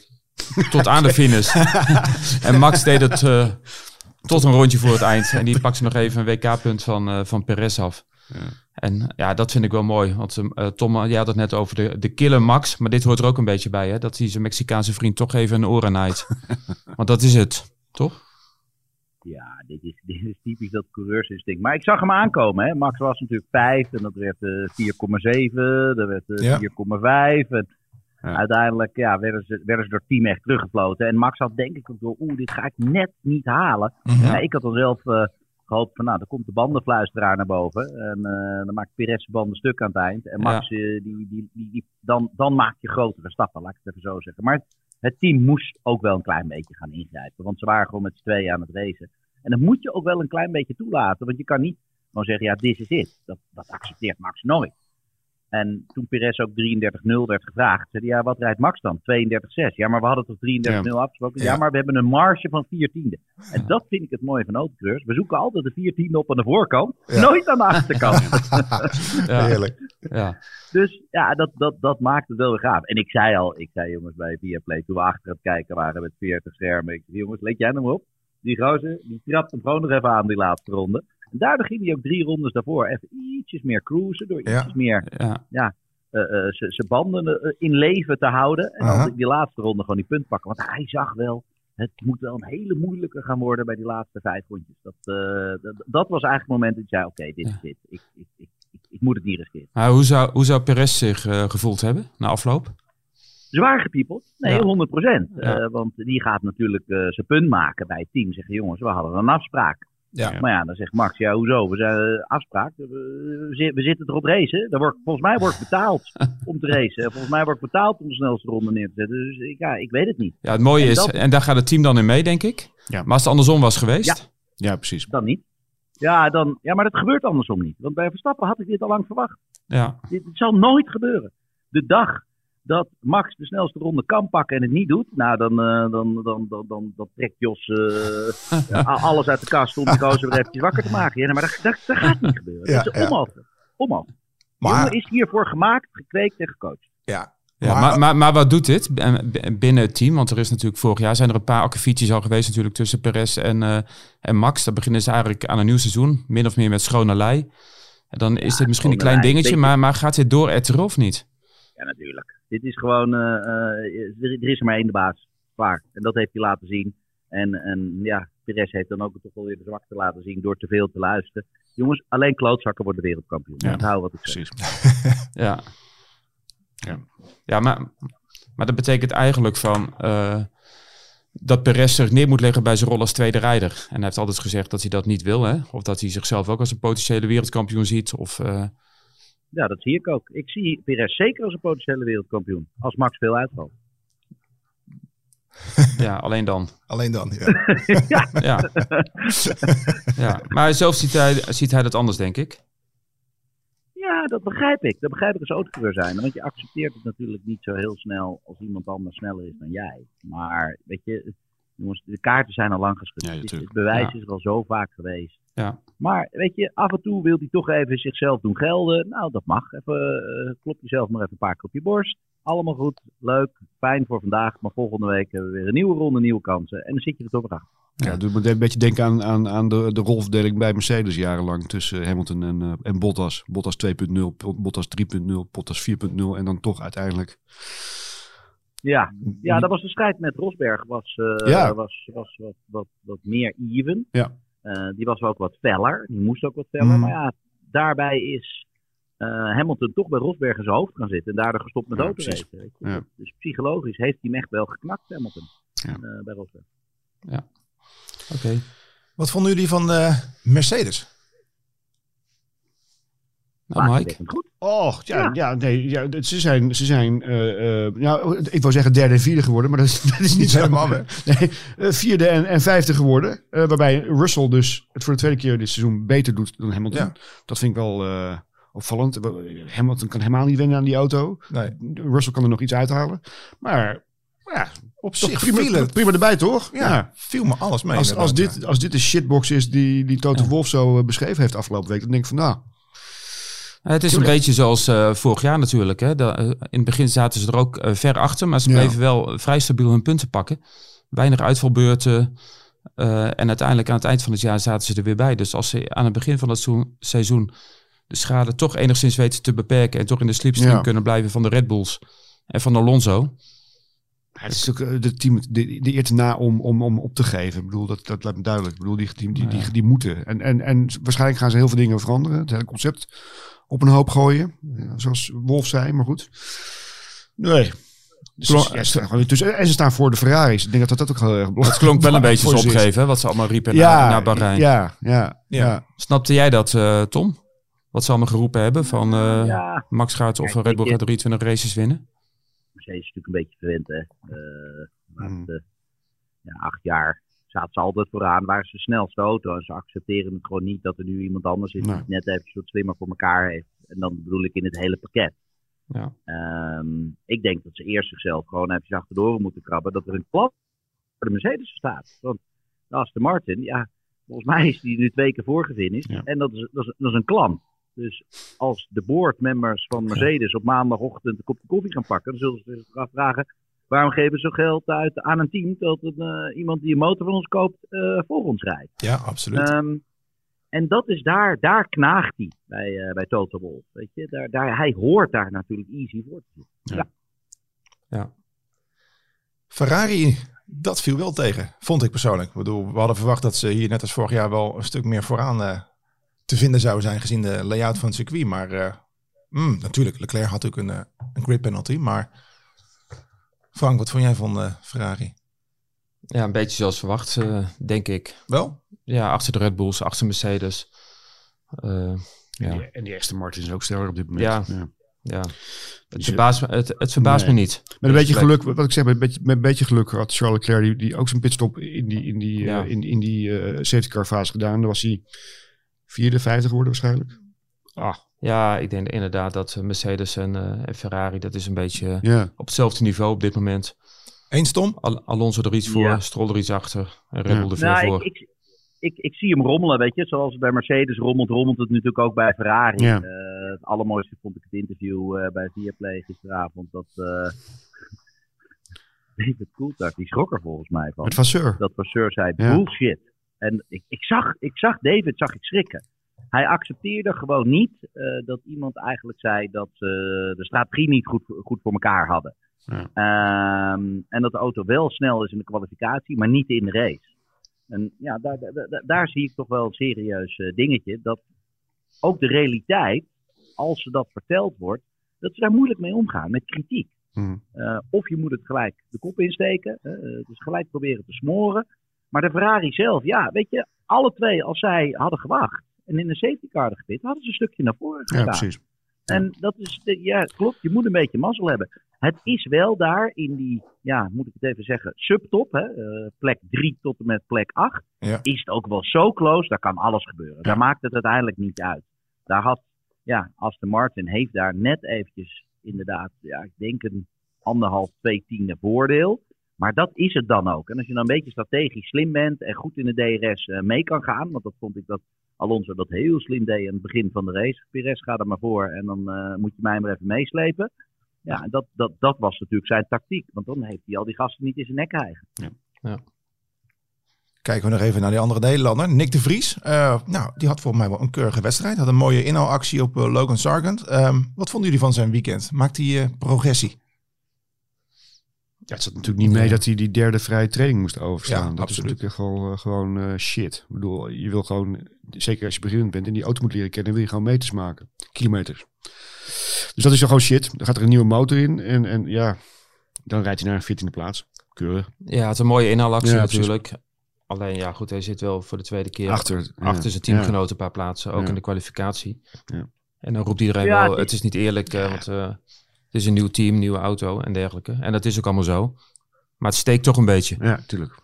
Speaker 4: tot aan de finish. [laughs] en Max deed het uh, tot een rondje voor het eind. En die pakte nog even een WK-punt van, uh, van Perez af. Ja. En ja, dat vind ik wel mooi. Want Tom, jij had het net over de, de killer Max. Maar dit hoort er ook een beetje bij. Hè? Dat hij zijn Mexicaanse vriend toch even een oren naait. [laughs] Want dat is het, toch?
Speaker 3: Ja, dit is, dit is typisch dat coureursinstinct. Maar ik zag hem aankomen. Hè? Max was natuurlijk 5 en dat werd 4,7. Dat werd 4,5. Ja. En ja. Uiteindelijk ja, werden, ze, werden ze door het team echt teruggefloten. En Max had denk ik ook door, oeh, dit ga ik net niet halen.
Speaker 2: Mhm.
Speaker 3: Ja, ik had dan zelf uh, gehoopt van, nou, dan komt de bandenfluisteraar naar boven. En uh, dan maakt Perez banden stuk aan het eind. En Max, ja. die, die, die, die, dan, dan maak je grotere stappen, laat ik het even zo zeggen. Maar het team moest ook wel een klein beetje gaan ingrijpen. Want ze waren gewoon met z'n tweeën aan het racen. En dat moet je ook wel een klein beetje toelaten. Want je kan niet gewoon zeggen, ja, dit is het. Dat, dat accepteert Max nooit. En toen Perez ook 33-0 werd gevraagd, zei hij, ja, wat rijdt Max dan? 32-6. Ja, maar we hadden toch 33-0 ja. afgesproken? Ja. maar we hebben een marge van 4 tienden. En dat vind ik het mooie van autocreurs. We zoeken altijd de 4 tienden op aan de voorkant, nooit aan de achterkant. [laughs]
Speaker 2: ja. Heerlijk.
Speaker 3: Ja. Dus ja, dat, dat, dat maakt het wel weer gaaf. En ik zei al, ik zei jongens bij Viaplay, toen we achter het kijken waren met 40 schermen. Ik zei, jongens, let jij nou op? Die gozer, die trapt hem gewoon nog even aan die laatste ronde. En daardoor ging hij ook drie rondes daarvoor even ietsjes meer cruisen. Door ietsjes meer ja. ja uh, uh, zijn banden in leven te houden. En dan die laatste ronde gewoon die punt pakken. Want hij zag wel, het moet wel een hele moeilijke gaan worden bij die laatste vijf rondjes. Dat, dat, dat, was eigenlijk het moment dat ik zei, oké, dit is dit. Ik, ik, ik, ik, moet het niet riskeren.
Speaker 4: Maar hoe, zou, hoe zou Perez zich gevoeld hebben na afloop?
Speaker 3: Zwaar gepiepeld? Nee, ja. 100%. Ja. want die gaat natuurlijk zijn punt maken bij het team. Zeggen, jongens, we hadden een afspraak. Ja. Maar ja, dan zegt Max, ja, hoezo? We zijn uh, afspraak. We, we, zitten erop racen. Daar wordt, volgens mij wordt betaald [laughs] om te racen. Volgens mij wordt betaald om de snelste ronde neer te zetten. Dus ik, ja, ik weet het niet.
Speaker 4: Ja, het mooie is, en daar gaat het team dan in mee, denk ik. Ja. Maar als het andersom was geweest?
Speaker 5: Ja, ja precies.
Speaker 3: Dan niet. Ja, dan, ja, maar dat gebeurt andersom niet. Want bij Verstappen had ik dit al lang verwacht. Ja. Dit, dit zal nooit gebeuren. De dag dat Max de snelste ronde kan pakken en het niet doet, nou dan, uh, dan, dan, dan, dan, dan, trekt Jos [laughs] uh, alles uit de kast om die gozer weer eventjes wakker te maken. Ja, maar dat, dat, dat gaat niet gebeuren. Ja, dat is onmogelijk. onmogelijk. Maar... is hiervoor gemaakt, gekweekt en gecoacht.
Speaker 4: Ja, ja, maar, maar, maar, wat doet dit binnen het team? Want er is natuurlijk vorig jaar zijn er een paar akkefietjes al geweest natuurlijk tussen Perez en, uh, en Max. Dan beginnen ze eigenlijk aan een nieuw seizoen, min of meer met schone lei. En dan is dit misschien een klein dingetje, maar, maar gaat dit door etteren of niet?
Speaker 3: Ja, natuurlijk. Dit is gewoon, uh, uh, er is er maar één de baas. Klaar. En dat heeft hij laten zien. En, en ja, Perez heeft dan ook toch wel weer de zwakte laten zien door te veel te luisteren. Jongens, alleen klootzakken worden wereldkampioen. Ja. Onthoud wat ik Precies. [laughs]
Speaker 4: ja. ja. Ja, maar, maar dat betekent eigenlijk van uh, dat Perez zich neer moet leggen bij zijn rol als tweede rijder. En hij heeft altijd gezegd dat hij dat niet wil. Hè? Of dat hij zichzelf ook als een potentiële wereldkampioen ziet. Of, uh,
Speaker 3: ja, dat zie ik ook. Ik zie Perez zeker als een potentiële wereldkampioen. Als Max veel uitvalt. [laughs]
Speaker 4: Ja, alleen dan.
Speaker 2: Alleen dan, ja. [laughs]
Speaker 3: ja.
Speaker 4: ja. ja. Maar zelf ziet hij, ziet hij dat anders, denk ik.
Speaker 3: Ja, dat begrijp ik. Dat begrijp ik als autocoureur zijn. Want je accepteert het natuurlijk niet zo heel snel als iemand anders sneller is dan jij. Maar weet je, jongens, de kaarten zijn al lang geschud. Ja, het bewijs is er al zo vaak geweest. Ja. Maar weet je, af en toe wil hij toch even zichzelf doen gelden. Nou, dat mag. Even, uh, klop jezelf maar even een paar keer op je borst. Allemaal goed, leuk, fijn voor vandaag. Maar volgende week hebben we weer een nieuwe ronde, nieuwe kansen. En dan zit je er toch weer achter.
Speaker 5: Ja, het doet me een beetje denken aan, aan, aan de, de rolverdeling bij Mercedes jarenlang tussen Hamilton en, uh, en Bottas. Bottas 2.0, Bottas 3.0, Bottas 4.0 en dan toch uiteindelijk...
Speaker 3: Ja, ja, dat was de strijd met Rosberg. Was, uh, ja. was, was wat, wat, wat meer even. Ja. Uh, die was ook wat feller. Die moest ook wat feller. Mm. Maar ja, daarbij is uh, Hamilton toch bij Rosberg in zijn hoofd gaan zitten. En daardoor gestopt met ja, autoracen. Ja. Dus psychologisch heeft hij hem echt wel geknakt, Hamilton. Ja. Uh, bij Rosberg.
Speaker 4: Ja, oké.
Speaker 2: Wat vonden jullie van Mercedes?
Speaker 4: Nou, Mike.
Speaker 3: Goed.
Speaker 5: Och, ja, ja. nee, ja, ze zijn, ze zijn uh, nou, ik wou zeggen derde en vierde geworden, maar dat is, [laughs] dat is niet zo.
Speaker 2: Helemaal,
Speaker 5: nee, uh, vierde en, en vijfde geworden. waarbij Russell dus het voor de tweede keer dit seizoen beter doet dan Hamilton. Ja. Dat vind ik wel opvallend. Hamilton kan helemaal niet winnen aan die auto. Nee. Russell kan er nog iets uithalen. Maar ja, op zich prima, het. prima erbij, toch?
Speaker 2: Ja, ja, viel me alles mee.
Speaker 5: Als, als, dit, als dit de shitbox is die, die Toto Wolf zo beschreven heeft afgelopen week, dan denk ik van nou...
Speaker 4: Het is een beetje zoals uh, vorig jaar natuurlijk. Hè. De, uh, in het begin zaten ze er ook uh, ver achter, maar ze bleven wel vrij stabiel hun punten pakken. Weinig uitvalbeurten. en uiteindelijk aan het eind van het jaar zaten ze er weer bij. Dus als ze aan het begin van het seizoen de schade toch enigszins weten te beperken en toch in de slipstream ja. kunnen blijven van de Red Bulls en van Alonso.
Speaker 5: het is ook de team de, de eer na om, om, om op te geven. Ik bedoel, dat, dat lijkt me duidelijk. Ik bedoel, die, die, die, die, die moeten. En, en, en waarschijnlijk gaan ze heel veel dingen veranderen. Het hele concept op een hoop gooien. zoals Wolf zei, maar goed. Nee. Dus en ze staan voor de Ferraris. Ik denk dat dat ook heel erg belangrijk
Speaker 4: is. Het klonk wel een beetje zo opgeven, wat ze allemaal riepen ja, naar, Bahrein.
Speaker 5: Ja, ja, ja.
Speaker 4: Snapte jij dat, uh, Tom? Wat ze allemaal geroepen hebben van uh, Max gaat of Red Bull gaat 23 races winnen?
Speaker 3: Mercedes is natuurlijk een beetje verwend, hè. Uh, mm. ja, acht jaar zaten ze altijd vooraan, waren ze snelste auto. En ze accepteren het gewoon niet dat er nu iemand anders is die het net even wat slimmer voor elkaar heeft. En dan bedoel ik in het hele pakket. Ja. Um, ik denk dat ze eerst zichzelf gewoon even achterdoor moeten krabben. Dat er een klap voor de Mercedes staat. Want Aston Martin, ja, volgens mij is die nu twee keer voorgefinished. Ja. En dat is, dat, is, dat is een klant. Dus als de boardmembers van Mercedes op maandagochtend een kopje koffie gaan pakken, dan zullen ze zich afvragen: waarom geven ze geld uit aan een team dat uh, iemand die een motor van ons koopt uh, voor ons rijdt?
Speaker 2: Ja, absoluut. Um,
Speaker 3: en dat is daar, daar knaagt hij bij, uh, bij Total Wolf. Weet je? Daar, daar, hij hoort daar natuurlijk easy voor te ja. ja.
Speaker 2: ja. Ferrari, dat viel wel tegen, vond ik persoonlijk. Ik bedoel, we hadden verwacht dat ze hier net als vorig jaar wel een stuk meer vooraan uh, te vinden zouden zijn gezien de layout van het circuit. Maar uh, mm, natuurlijk, Leclerc had ook een, een grid penalty. Maar Frank, wat vond jij van Ferrari?
Speaker 4: Ja, een beetje zoals verwacht, denk ik.
Speaker 2: Wel?
Speaker 4: Ja, achter de Red Bulls, achter Mercedes. Uh,
Speaker 5: ja. En, die, en die Aston Martin is ook sterker op dit moment.
Speaker 4: Ja, ja. ja. Het verbaast me, het, het verbaast me niet.
Speaker 5: Met een beetje geluk, wat ik zeg, met een beetje, met een beetje geluk had Charles Leclerc die, die ook zijn pitstop in die, in die, ja. uh, in, in die uh, safety car fase gedaan. Dan was hij vierde, vijfde geworden waarschijnlijk.
Speaker 4: Ah. Ja, ik denk inderdaad dat Mercedes en, uh, en Ferrari, dat is een beetje ja. op hetzelfde niveau op dit moment.
Speaker 2: Eén stom?
Speaker 4: Al Alonso er iets voor, ja. Stroll er iets achter en Red Bull er veel nou, voor.
Speaker 3: Ik, ik, ik, ik zie hem rommelen, weet je. Zoals bij Mercedes rommelt, rommelt het natuurlijk ook bij Ferrari. Ja. Uh, het allermooiste vond ik het interview uh, bij Viaplay gisteravond. Dat uh, [laughs] David Coulthard, die schrok er volgens mij van.
Speaker 5: Het Vasseur.
Speaker 3: Dat Vasseur zei, ja. bullshit. En ik, ik, zag, ik zag David zag ik schrikken. Hij accepteerde gewoon niet dat iemand eigenlijk zei dat ze de strategie niet goed, goed voor elkaar hadden. Ja. Um, en dat de auto wel snel is in de kwalificatie, maar niet in de race. En ja, daar, daar, daar zie ik toch wel een serieus uh, dingetje. Dat ook de realiteit, als ze dat verteld wordt, dat ze daar moeilijk mee omgaan met kritiek. Mm. Uh, of je moet het gelijk de kop insteken, dus gelijk proberen te smoren. Maar de Ferrari zelf, ja, weet je, alle twee, als zij hadden gewacht en in een safety car gepit, hadden ze een stukje naar voren gestaan. Ja, precies. En dat is, ja, klopt, je moet een beetje mazzel hebben. Het is wel daar in die, ja, moet ik het even zeggen, subtop, hè, uh, plek 3 tot en met plek 8, ja. is het ook wel zo close, daar kan alles gebeuren. Ja. Daar maakt het uiteindelijk niet uit. Daar had, ja, Aston Martin heeft daar net eventjes inderdaad, ja, ik denk een anderhalf, twee tiende voordeel. Maar dat is het dan ook. En als je dan een beetje strategisch slim bent en goed in de DRS uh, mee kan gaan, want dat vond ik dat Alonso dat heel slim deed aan het begin van de race. Perez gaat er maar voor en dan uh, moet je mij maar even meeslepen. Ja, dat, dat, dat was natuurlijk zijn tactiek. Want dan heeft hij al die gasten niet in zijn nek krijgen. Ja. ja.
Speaker 2: Kijken we nog even naar die andere Nederlander. Nick de Vries. Uh, nou, die had volgens mij wel een keurige wedstrijd. Had een mooie inhaalactie op uh, Logan Sargent. Um, wat vonden jullie van zijn weekend? Maakt hij uh, progressie?
Speaker 5: Ja, het zat natuurlijk niet mee dat hij die derde vrije training moest overstaan. Ja, dat absoluut. is natuurlijk gewoon, gewoon shit. Ik bedoel, je wil gewoon, zeker als je beginnend bent en die auto moet leren kennen, wil je gewoon meters maken. Kilometers. Dus dat is gewoon shit. Dan gaat er een nieuwe motor in. En, en ja, dan rijdt hij naar een 14e plaats. Keurig.
Speaker 4: Ja, het is een mooie inhaalactie natuurlijk. Alleen ja, goed, hij zit wel voor de tweede keer achter, achter zijn teamgenoten een paar plaatsen. Ook in de kwalificatie. En dan roept iedereen wel, het is niet eerlijk, uh, want uh, het is een nieuw team, nieuwe auto en dergelijke. En dat is ook allemaal zo. Maar het steekt toch een beetje.
Speaker 5: Ja, tuurlijk.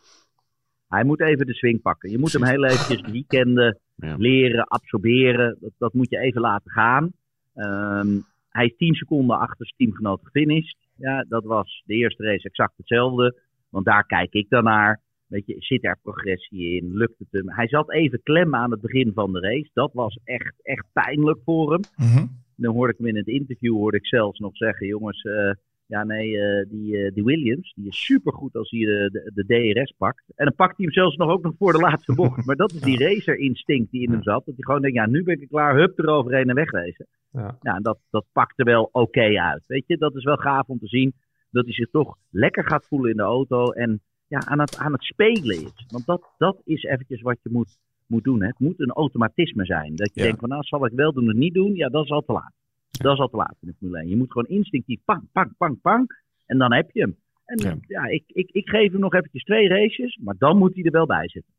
Speaker 3: Hij moet even de swing pakken. Je moet hem heel eventjes weekenden leren, absorberen. Dat, dat moet je even laten gaan. Um, hij is 10 seconden achter zijn teamgenoot gefinished. Ja, dat was de eerste race exact hetzelfde. Want daar kijk ik dan naar. Weet je, zit er progressie in? Lukt het hem? Hij zat even klem aan het begin van de race. Dat was echt, echt pijnlijk voor hem. Mm Dan hoorde ik hem in het interview hoorde ik zelfs nog zeggen: jongens, uh, ja, nee, uh, die, uh, die Williams, die is supergoed als hij de, de, DRS pakt. En dan pakt hij hem zelfs nog ook nog voor de laatste [laughs] bocht. Maar dat is die racer-instinct die in hem zat. Dat hij gewoon denkt, ja, nu ben ik klaar, hup eroverheen en wegwezen. Ja, ja en dat, dat pakte wel oké uit. Weet je, dat is wel gaaf om te zien dat hij zich toch lekker gaat voelen in de auto. En ja, aan het, aan het spelen is. Want dat, dat is eventjes wat je moet, moet doen. Hè. Het moet een automatisme zijn. Dat je denkt van, nou, zal ik wel doen of niet doen? Ja, dat is al te laat. Dat is al te laat in de Formule 1. Je moet gewoon instinctief pang, pang, pang, pang. En dan heb je hem. En ja, ik, ik, ik geef hem nog eventjes twee races, maar dan moet hij er wel bij zitten.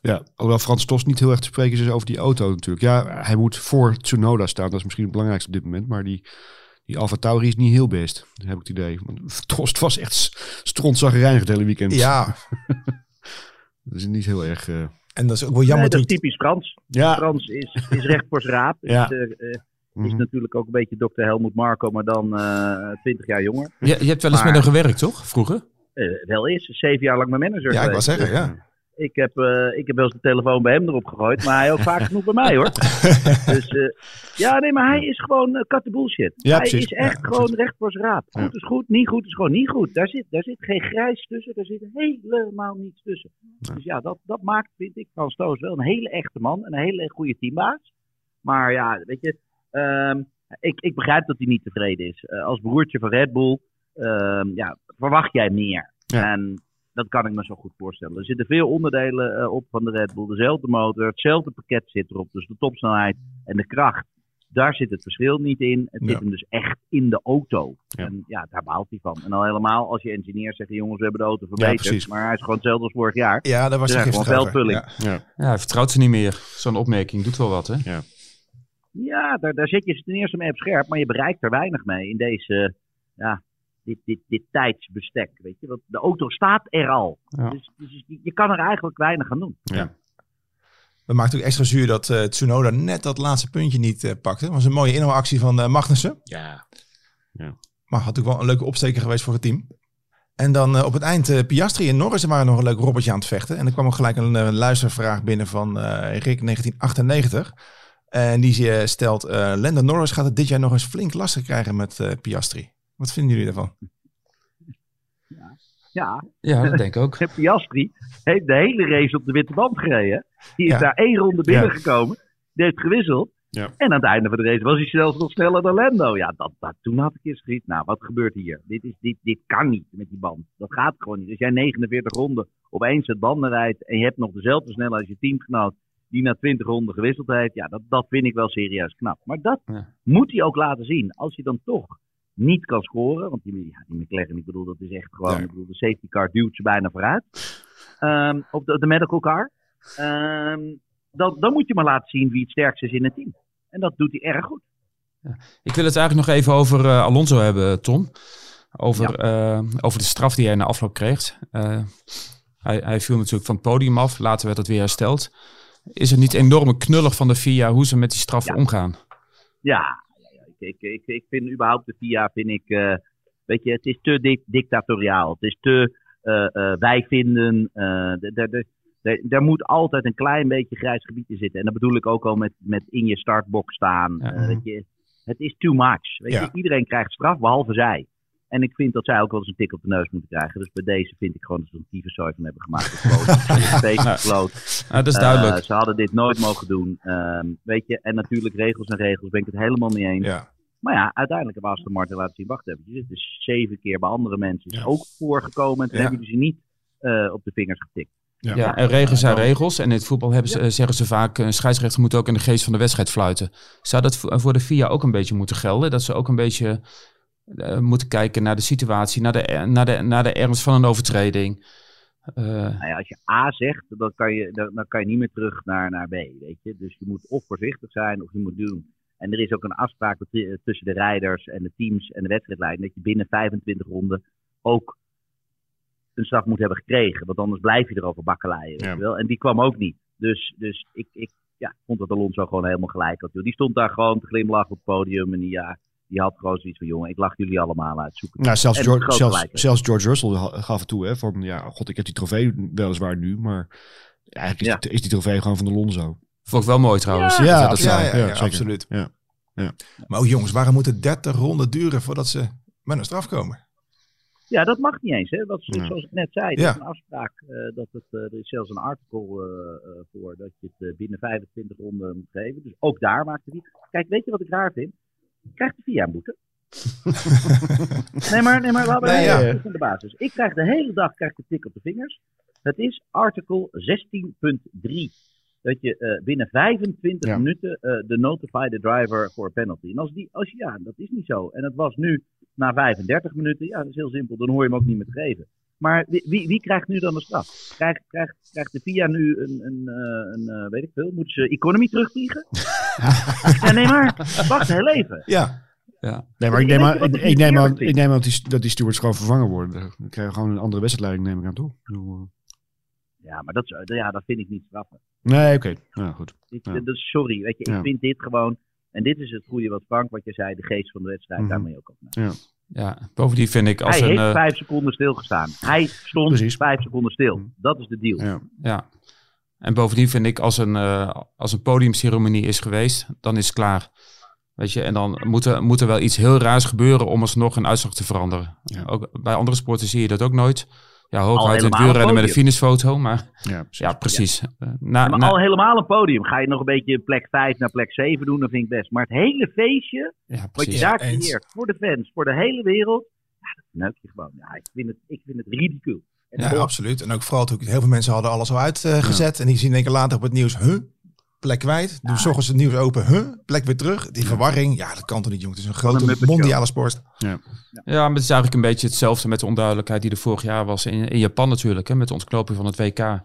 Speaker 5: Ja, hoewel Frans Tos niet heel erg te spreken is over die auto natuurlijk. Ja, hij moet voor Tsunoda staan. Dat is misschien het belangrijkste op dit moment. Maar die, die Alfa Tauri is niet heel best, heb ik het idee. Want [laughs] Tos was echt strontzaggerijnig het hele weekend.
Speaker 2: Ja. [laughs]
Speaker 5: dat is niet heel erg... Uh...
Speaker 2: En dat is ook wel jammer. Nee,
Speaker 3: dat is typisch Frans. Ja. Frans is, is recht voor zijn raap.
Speaker 5: Ja.
Speaker 3: Is, uh, is mhm. natuurlijk ook een beetje Dr. Helmoet Marco, maar dan uh, 20 jaar jonger.
Speaker 4: Je, je hebt wel eens met hem gewerkt, toch? Vroeger?
Speaker 3: wel eens. Zeven jaar lang mijn manager
Speaker 2: Ja, ik wou zeggen, ja.
Speaker 3: Ik heb, uh, ik heb wel eens de telefoon bij hem erop gegooid, maar hij ook vaak genoeg bij mij hoor. [laughs] dus uh, ja, nee, maar hij is gewoon cut the bullshit.
Speaker 5: Ja,
Speaker 3: hij is echt gewoon recht voor zijn raap. Goed is goed, niet goed is gewoon niet goed. Daar zit, daar zit geen grijs tussen, daar zit helemaal niets tussen. Dus ja, dat, dat maakt, vind ik, van Stoos wel een hele echte man en een hele goede teambaas. Maar ja, weet je, ehm, ik, ik begrijp dat hij niet tevreden is. als broertje van Red Bull, ehm, ja, verwacht jij meer. En dat kan ik me zo goed voorstellen. Er zitten veel onderdelen uh, op van de Red Bull. Dezelfde motor, hetzelfde pakket zit erop. Dus de topsnelheid en de kracht. Daar zit het verschil niet in. Het zit hem dus echt in de auto. En ja, daar baalt hij van. En al helemaal als je engineers zeggen: jongens, we hebben de auto verbeterd. Ja, maar hij is gewoon hetzelfde als vorig jaar.
Speaker 2: Ja, daar was dus hij
Speaker 3: gewoon veldvulling.
Speaker 4: Ja. Ja. ja, hij vertrouwt ze niet meer. Zo'n opmerking doet wel wat, hè?
Speaker 3: Ja, ja daar, daar zit je ten eerste mee op scherp. Maar je bereikt er weinig mee in deze ja, dit, dit, dit tijdsbestek. Weet je? Want de auto staat er al. Dus, dus, je kan er eigenlijk weinig aan doen.
Speaker 2: Ja. We maakten ook extra zuur dat uh, Tsunoda net dat laatste puntje niet uh, pakte. Dat was een mooie inhaalactie van uh, Magnussen.
Speaker 5: Ja. ja.
Speaker 2: Maar had ook wel een leuke opsteker geweest voor het team. En dan op het eind Piastri en Norris waren nog een leuk robotje aan het vechten. En er kwam ook gelijk een luistervraag binnen van Rick 1998. En die stelt, Lando Norris gaat het dit jaar nog eens flink lastig krijgen met Piastri. Wat vinden jullie daarvan?
Speaker 3: Ja, ja.
Speaker 4: ja dat denk ik ook. [laughs]
Speaker 3: Piastri heeft de hele race op de witte band gereden. Die is daar één ronde binnengekomen. Die heeft gewisseld. Ja. En aan het einde van de race was hij zelfs nog sneller dan Lando. Ja, dat, dat, toen had ik eens gezien. Nou, wat gebeurt hier? Dit, is, dit, dit kan niet met die band. Dat gaat gewoon niet. Als jij 49 ronden opeens het banden rijdt en je hebt nog dezelfde snelheid als je teamgenoot die na 20 ronden gewisseld heeft. Ja, dat, dat vind ik wel serieus knap. Maar dat moet hij ook laten zien. Als je dan toch niet kan scoren. Want die, ja, die McLaren, ik bedoel, dat is echt gewoon. Ik bedoel, de safety car duwt ze bijna vooruit. Um, of de, de, medical car. Um, dan, dan moet je maar laten zien wie het sterkste is in het team. En dat doet hij erg goed.
Speaker 4: Ja. Ik wil het eigenlijk nog even over uh, Alonso hebben, Tom. Over, uh, over de straf die hij na afloop kreeg. Uh, hij, hij viel natuurlijk van het podium af. Later werd het weer hersteld. Is het niet enorm knullig van de FIA hoe ze met die straf omgaan?
Speaker 3: Ja, ik, ik, ik vind überhaupt de FIA, vind ik, uh, weet je, het is te dictatoriaal. Het is te uh, uh, wij vinden. Er moet altijd een klein beetje grijs gebied in zitten. En dat bedoel ik ook al met, met in je startbox staan. Ja. weet je, het is too much. Weet ja. je, iedereen krijgt straf, behalve zij. En ik vind dat zij ook wel eens een tik op de neus moeten krijgen. Dus bij deze vind ik gewoon dat ze een tyfuszooi van hebben gemaakt.
Speaker 4: Dat is duidelijk.
Speaker 3: Uh, ze hadden dit nooit mogen doen. Uh, weet je, en natuurlijk regels en regels ben ik het helemaal mee eens.
Speaker 2: Ja.
Speaker 3: Maar ja, uiteindelijk hebben Aston Martin laten zien, wacht even, je zit dus zeven keer bij andere mensen. Is ook voorgekomen en toen hebben ze niet uh, op de vingers getikt.
Speaker 4: Ja. ja, en regels zijn regels. En in het voetbal hebben ze, zeggen ze vaak, een scheidsrechter moet ook in de geest van de wedstrijd fluiten. Zou dat voor de FIA ook een beetje moeten gelden? Dat ze ook een beetje uh, moeten kijken naar de situatie, naar de, naar de, naar de ernst van een overtreding.
Speaker 3: Uh, nou ja, als je A zegt, dan kan, je, dan, dan, kan je niet meer terug naar, naar B. Weet je? Dus je moet of voorzichtig zijn of je moet doen. En er is ook een afspraak tussen de rijders en de teams en de wedstrijdleiding dat je binnen 25 ronden ook een straf moet hebben gekregen. Want anders blijf je erover bakkeleien. Ja. Wel? En die kwam ook niet. Dus, dus ik, ik ja, vond dat Alonso gewoon helemaal gelijk had. Die stond daar gewoon te glimlachen op het podium. En die, ja, die had gewoon zoiets van, jongen, ik lach jullie allemaal uit. Zoek
Speaker 5: nou, zelfs, George, zelfs, zelfs, George Russell gaf het toe, hè, van, ja, god, ik heb die trofee weliswaar nu, maar eigenlijk is, ja. is die trofee gewoon van de Lonzo.
Speaker 4: Vond ik wel mooi trouwens.
Speaker 2: Ja, ja, dat ja, ja, ja absoluut. Ja. Ja. Maar ook jongens, waarom moeten 30 ronden duren voordat ze met een straf komen?
Speaker 3: Ja, dat mag niet eens. Hè? Wat, Zoals ik net zei, er is een afspraak. Uh, dat het, uh, er is zelfs een artikel uh, voor dat je het binnen 25 ronden moet geven. Dus ook daar maakt het niet. Kijk, weet je wat ik raar vind? Krijgt de VIA boete? [laughs] nee, maar, nee, maar laten we nee, ja. van de basis. Ik krijg de hele dag krijg een tik op de vingers. Het is artikel 16.3. dat je uh, binnen 25 ja. minuten uh, de notify the driver voor penalty. En als die, als, ja, dat is niet zo. En het was nu na 35 minuten, ja, dat is heel simpel, dan hoor je hem ook niet meer geven. Maar wie, wie, wie, krijgt nu dan de straf? Krijgt, krijgt, krijgt de VIA nu een, een, een, een weet ik veel, moeten ze economy terugvliegen? [laughs] ja, nee maar, wacht heel even.
Speaker 2: Ja.
Speaker 5: Ja. Nee, maar ik neem, aan, ik, ik, neem aan, ik neem aan dat die, dat die stewards gewoon vervangen worden. Dan krijg je gewoon een andere wedstrijdleiding, neem ik aan, toch?
Speaker 3: Ja, maar dat, ja, dat vind ik niet straffen.
Speaker 5: Nee, oké. Ja, goed.
Speaker 3: Ja. Dus sorry, weet je, ik vind dit gewoon... En dit is het goede wat Frank, wat je zei, de geest van de wedstrijd, mm -hmm. daarmee ook op.
Speaker 4: Ja. Ja, bovendien vind ik als
Speaker 3: Hij
Speaker 4: een...
Speaker 3: heeft vijf seconden stilgestaan. Hij stond Precies. vijf seconden stil. Dat is de deal.
Speaker 4: Ja. ja. En bovendien vind ik als een, uh, als een podiumceremonie is geweest, dan is het klaar. Weet je, en dan moet er, moet er wel iets heel raars gebeuren om alsnog een uitslag te veranderen. Ja. Ook, bij andere sporten zie je dat ook nooit. Ja, hooguit het wielrennen met een finishfoto, maar ja, precies. Ja, precies.
Speaker 3: Ja. Na, maar na, al helemaal een podium. Ga je nog een beetje plek 5 naar plek 7 doen, dan vind ik best. Maar het hele feestje, ja, wat je daar creëert, voor de fans, voor de hele wereld, ja, dat neuk je gewoon. Ja, ik vind het, ik vind het ridicuul.
Speaker 2: Ja, absoluut. En ook vooral natuurlijk, heel veel mensen hadden alles al uitgezet. Uh, en die zien een keer later op het nieuws, huh? Plek kwijt. Doen s ochtends het nieuws open, huh? plek weer terug. Die verwarring, ja, dat kan toch niet, jongen. Het is een grote mondiale sport.
Speaker 4: Ja. ja, maar het is eigenlijk een beetje hetzelfde met de onduidelijkheid die er vorig jaar was in, in Japan natuurlijk, hè, met de ontknoping van het WK. Uh,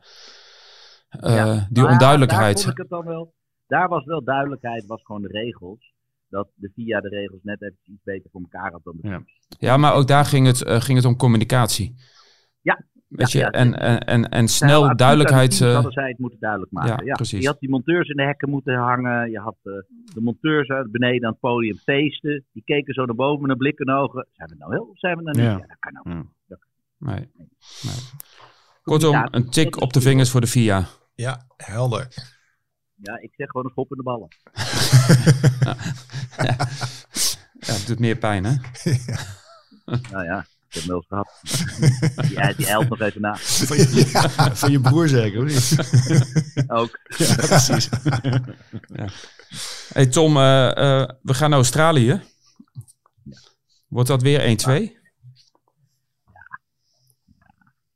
Speaker 4: ja, die onduidelijkheid.
Speaker 3: Daar, ik het dan wel, daar was wel duidelijkheid, was gewoon de regels. Dat de VIA de regels net even iets beter voor elkaar had dan de
Speaker 4: ja. ja, maar ook daar ging het, uh, ging het om communicatie.
Speaker 3: Ja,
Speaker 4: Weet je, ja, en, en, en, en snel ja, duidelijkheid.
Speaker 3: Uh, hadden zij het moeten duidelijk maken. Ja, precies. Je had die monteurs in de hekken moeten hangen. Je had uh, de monteurs uit beneden aan het podium feesten. Die keken zo naar boven met een blik in de ogen. Zijn we nou wel of zijn we nou niet? Ja, dat kan ook.
Speaker 4: Ja. Nee. nee. Kortom, een tik op de vingers voor de VIA.
Speaker 2: Ja, helder.
Speaker 3: Ja, ik zeg gewoon een schop in de ballen. [laughs]
Speaker 4: ja. het doet meer pijn, hè? [laughs]
Speaker 3: nou ja. Ik heb hem wel eens gehad. [laughs] die, die eilt nog even na. [laughs]
Speaker 5: Van je, [laughs] ja, van je broer zeker, of niet?
Speaker 3: Ook.
Speaker 5: Ja, precies.
Speaker 4: ja. Hey Tom, uh, uh, we gaan naar Australië. Ja. Wordt dat weer 1-2? Ja.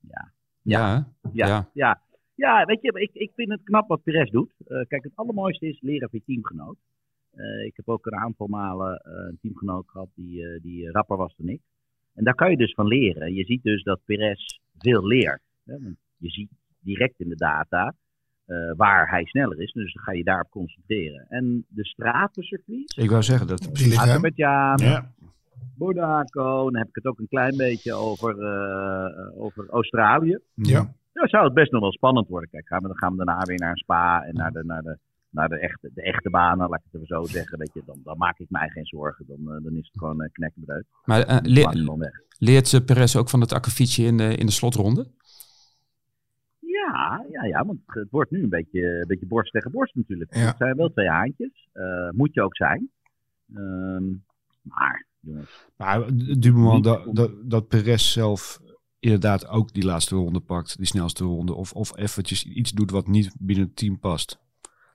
Speaker 3: Ja. Ja. Ja. ja. ja. weet je, ik, ik vind het knap wat Perez doet. Uh, kijk, het allermooiste is leren van je teamgenoot. ik heb ook een aantal malen een teamgenoot gehad die, die rapper was dan ik. En daar kan je dus van leren. Je ziet dus dat Perez veel leert. Hè? Je ziet direct in de data uh, waar hij sneller is. Dus dan ga je daarop concentreren. En de stratencircuits.
Speaker 5: Ik wou zeggen dat.
Speaker 3: Azerbeidzjan, ja. Monaco. Dan heb ik het ook een klein beetje over, uh, over Australië.
Speaker 2: Ja.
Speaker 3: Ja, zou het best nog wel spannend worden. Kijk, gaan we, dan gaan we daarna weer naar een spa en naar de, naar de naar de echte, de echte banen, laat ik het even zo zeggen. Weet je, dan, dan maak ik mij geen zorgen. Dan, uh, dan is het gewoon uh, knekkenbreuk.
Speaker 4: Maar uh, le leert ze Perez ook van het akkefietje in de, in de slotronde?
Speaker 3: Ja, ja, ja, want het wordt nu een beetje, een beetje borst tegen borst natuurlijk. Ja. Het zijn wel twee haantjes. moet je ook zijn. Ehm, maar, jongens.
Speaker 5: Maar du moment dat, dat, dat Perez zelf inderdaad ook die laatste ronde pakt, die snelste ronde, of, of eventjes iets doet wat niet binnen het team past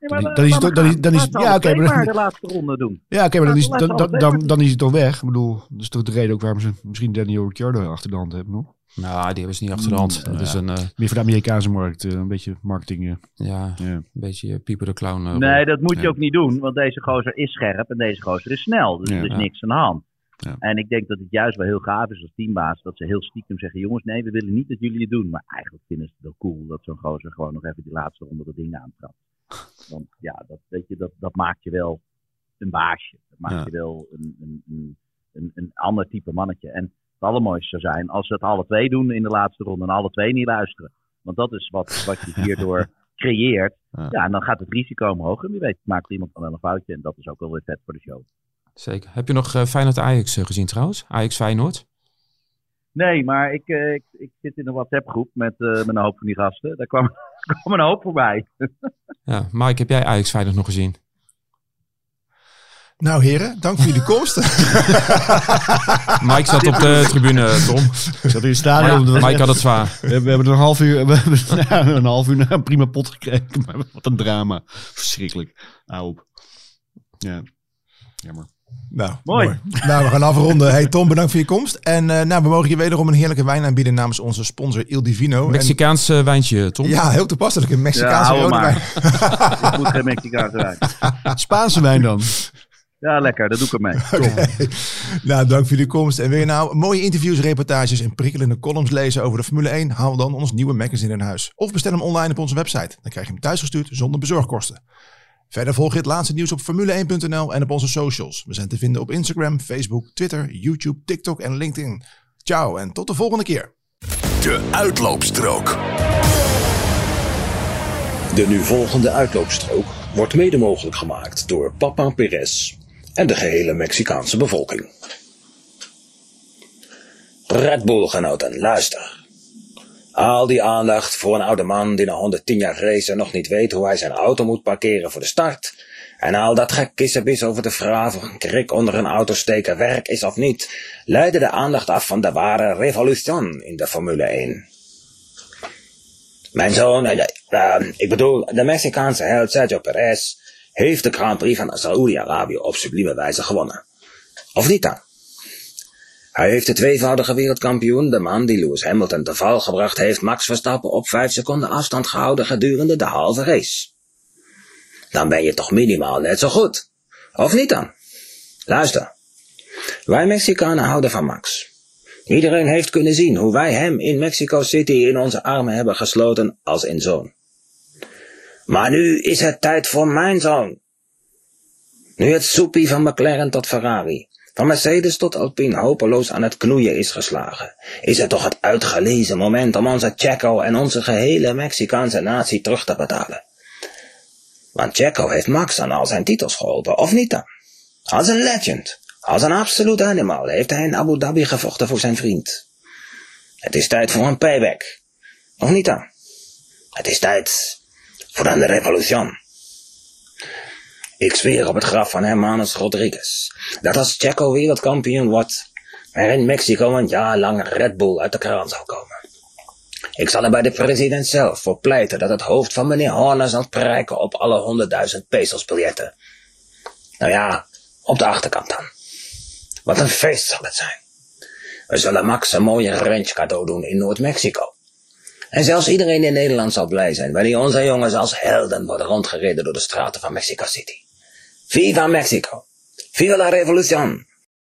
Speaker 3: dan, is het dan is, dan is ja, oké, maar de laatste ronde doen.
Speaker 5: Ja, oké, maar dan is, dan, dan, dan, is het toch weg. Ik bedoel, dat is toch de reden ook waarom ze misschien Daniel Ricciardo achter de hand hebben nog.
Speaker 4: Nou, die hebben ze niet achter de hand. Mm, dat is een, uh,
Speaker 5: Meer voor de Amerikaanse markt, uh, een beetje marketing. Uh.
Speaker 4: Ja, ja, een beetje Pieper de Clown.
Speaker 3: nee, dat moet je ook niet doen, want deze gozer is scherp en deze gozer is snel. Dus er is niks aan de hand. Ja. En ik denk dat het juist wel heel gaaf is als teambaas dat ze heel stiekem zeggen: jongens, nee, we willen niet dat jullie het doen. Maar eigenlijk vinden ze het wel cool dat zo'n gozer gewoon nog even die laatste ronde de dingen aantrapt. Want ja, dat, weet je, dat, dat maakt je wel een baasje. Dat maakt je wel een, een, een, een, ander type mannetje. En het allermooiste zou zijn als ze het alle twee doen in de laatste ronde en alle twee niet luisteren. Want dat is wat, wat je hierdoor [laughs] creëert. Ja. en dan gaat het risico omhoog. En wie weet maakt iemand dan wel een foutje. En dat is ook wel weer vet voor de show.
Speaker 4: Zeker. Heb je nog uh, Feyenoord Ajax uh, gezien trouwens? Ajax Feyenoord?
Speaker 3: Nee, maar ik, uh, ik, ik, zit in een WhatsApp groep met, met een hoop van die gasten. Daar kwam, [laughs] kwam een hoop voorbij.
Speaker 4: ja, Mike, heb jij Ajax veilig nog gezien?
Speaker 2: Nou heren, dank voor jullie komst. [laughs]
Speaker 4: Mike zat op de tribune, Tom.
Speaker 5: Zat in het stadion.
Speaker 4: Ja, Mike had het zwaar.
Speaker 5: We, hebben, we hebben een half uur, we hebben [laughs] een half uur een prima pot gekregen. Maar wat een drama. Verschrikkelijk. Hou op. Ja, jammer.
Speaker 2: Nou, mooi. Nou, we gaan afronden. Hey Tom, bedankt voor je komst. En uh, nou, we mogen je wederom een heerlijke wijn aanbieden namens onze sponsor Il Divino.
Speaker 4: Mexicaans en... wijntje, Tom.
Speaker 2: Ja, heel toepasselijk. Een Mexicaanse
Speaker 3: ja,
Speaker 2: rode wijn. [laughs]
Speaker 3: Ik moet geen Mexicaanse wijn. [laughs]
Speaker 5: Spaanse wijn dan.
Speaker 3: Ja, lekker. Dat doe ik ermee.
Speaker 2: Okay. [laughs] Nou, dank voor jullie komst. En wil je nou mooie interviews, reportages en prikkelende columns lezen over de Formule 1? Haal dan ons nieuwe magazine in huis. Of bestel hem online op onze website. Dan krijg je hem thuisgestuurd zonder bezorgkosten. Verder volg je het laatste nieuws op formule1.nl en op onze socials. We zijn te vinden op Instagram, Facebook, Twitter, YouTube, TikTok en LinkedIn. Ciao en tot de volgende keer.
Speaker 1: De uitloopstrook.
Speaker 6: De nu volgende uitloopstrook wordt mede mogelijk gemaakt door Papa Perez en de gehele Mexicaanse bevolking. Red Bull-genoten, luister. Al die aandacht voor een oude man die na 110 jaar race nog niet weet hoe hij zijn auto moet parkeren voor de start. En al dat gekissebis over de vraag of een krik onder een auto steken werk is of niet, leidde de aandacht af van de ware revolution in de Formule 1. Mijn zoon, uh, uh, ik bedoel, de Mexicaanse held Sergio Perez, heeft de Grand Prix van Saoedi-Arabië op sublieme wijze gewonnen. Of niet dan? Hij heeft de tweevoudige wereldkampioen, de man die Lewis Hamilton te val gebracht heeft, Max Verstappen op vijf seconden afstand gehouden gedurende de halve race. Dan ben je toch minimaal net zo goed. Of niet dan? Luister. Wij Mexicanen houden van Max. Iedereen heeft kunnen zien hoe wij hem in Mexico City in onze armen hebben gesloten als een zoon. Maar nu is het tijd voor mijn zoon. Nu het soepie van McLaren tot Ferrari, van Mercedes tot Alpine hopeloos aan het knoeien is geslagen, is het toch het uitgelezen moment om onze Checo en onze gehele Mexicaanse natie terug te betalen. Want Checo heeft Max aan al zijn titels geholpen, of niet dan? Als een legend, als een absoluut animal heeft hij in Abu Dhabi gevochten voor zijn vriend. Het is tijd voor een payback. Of niet dan? Het is tijd voor een revolution. Ik zweer op het graf van Hermanus Rodriguez dat als Checo wereldkampioen wordt, er in Mexico een jaar lang Red Bull uit de kraan zal komen. Ik zal er bij de president zelf voor pleiten dat het hoofd van meneer Horner zal prijken op alle honderdduizend pesos biljetten. Nou ja, op de achterkant dan. Wat een feest zal het zijn. We zullen Max een mooie ranch cadeau doen in Noord-Mexico. En zelfs iedereen in Nederland zal blij zijn wanneer onze jongens als helden worden rondgereden door de straten van Mexico City. Viva Mexico! Viva la revolución!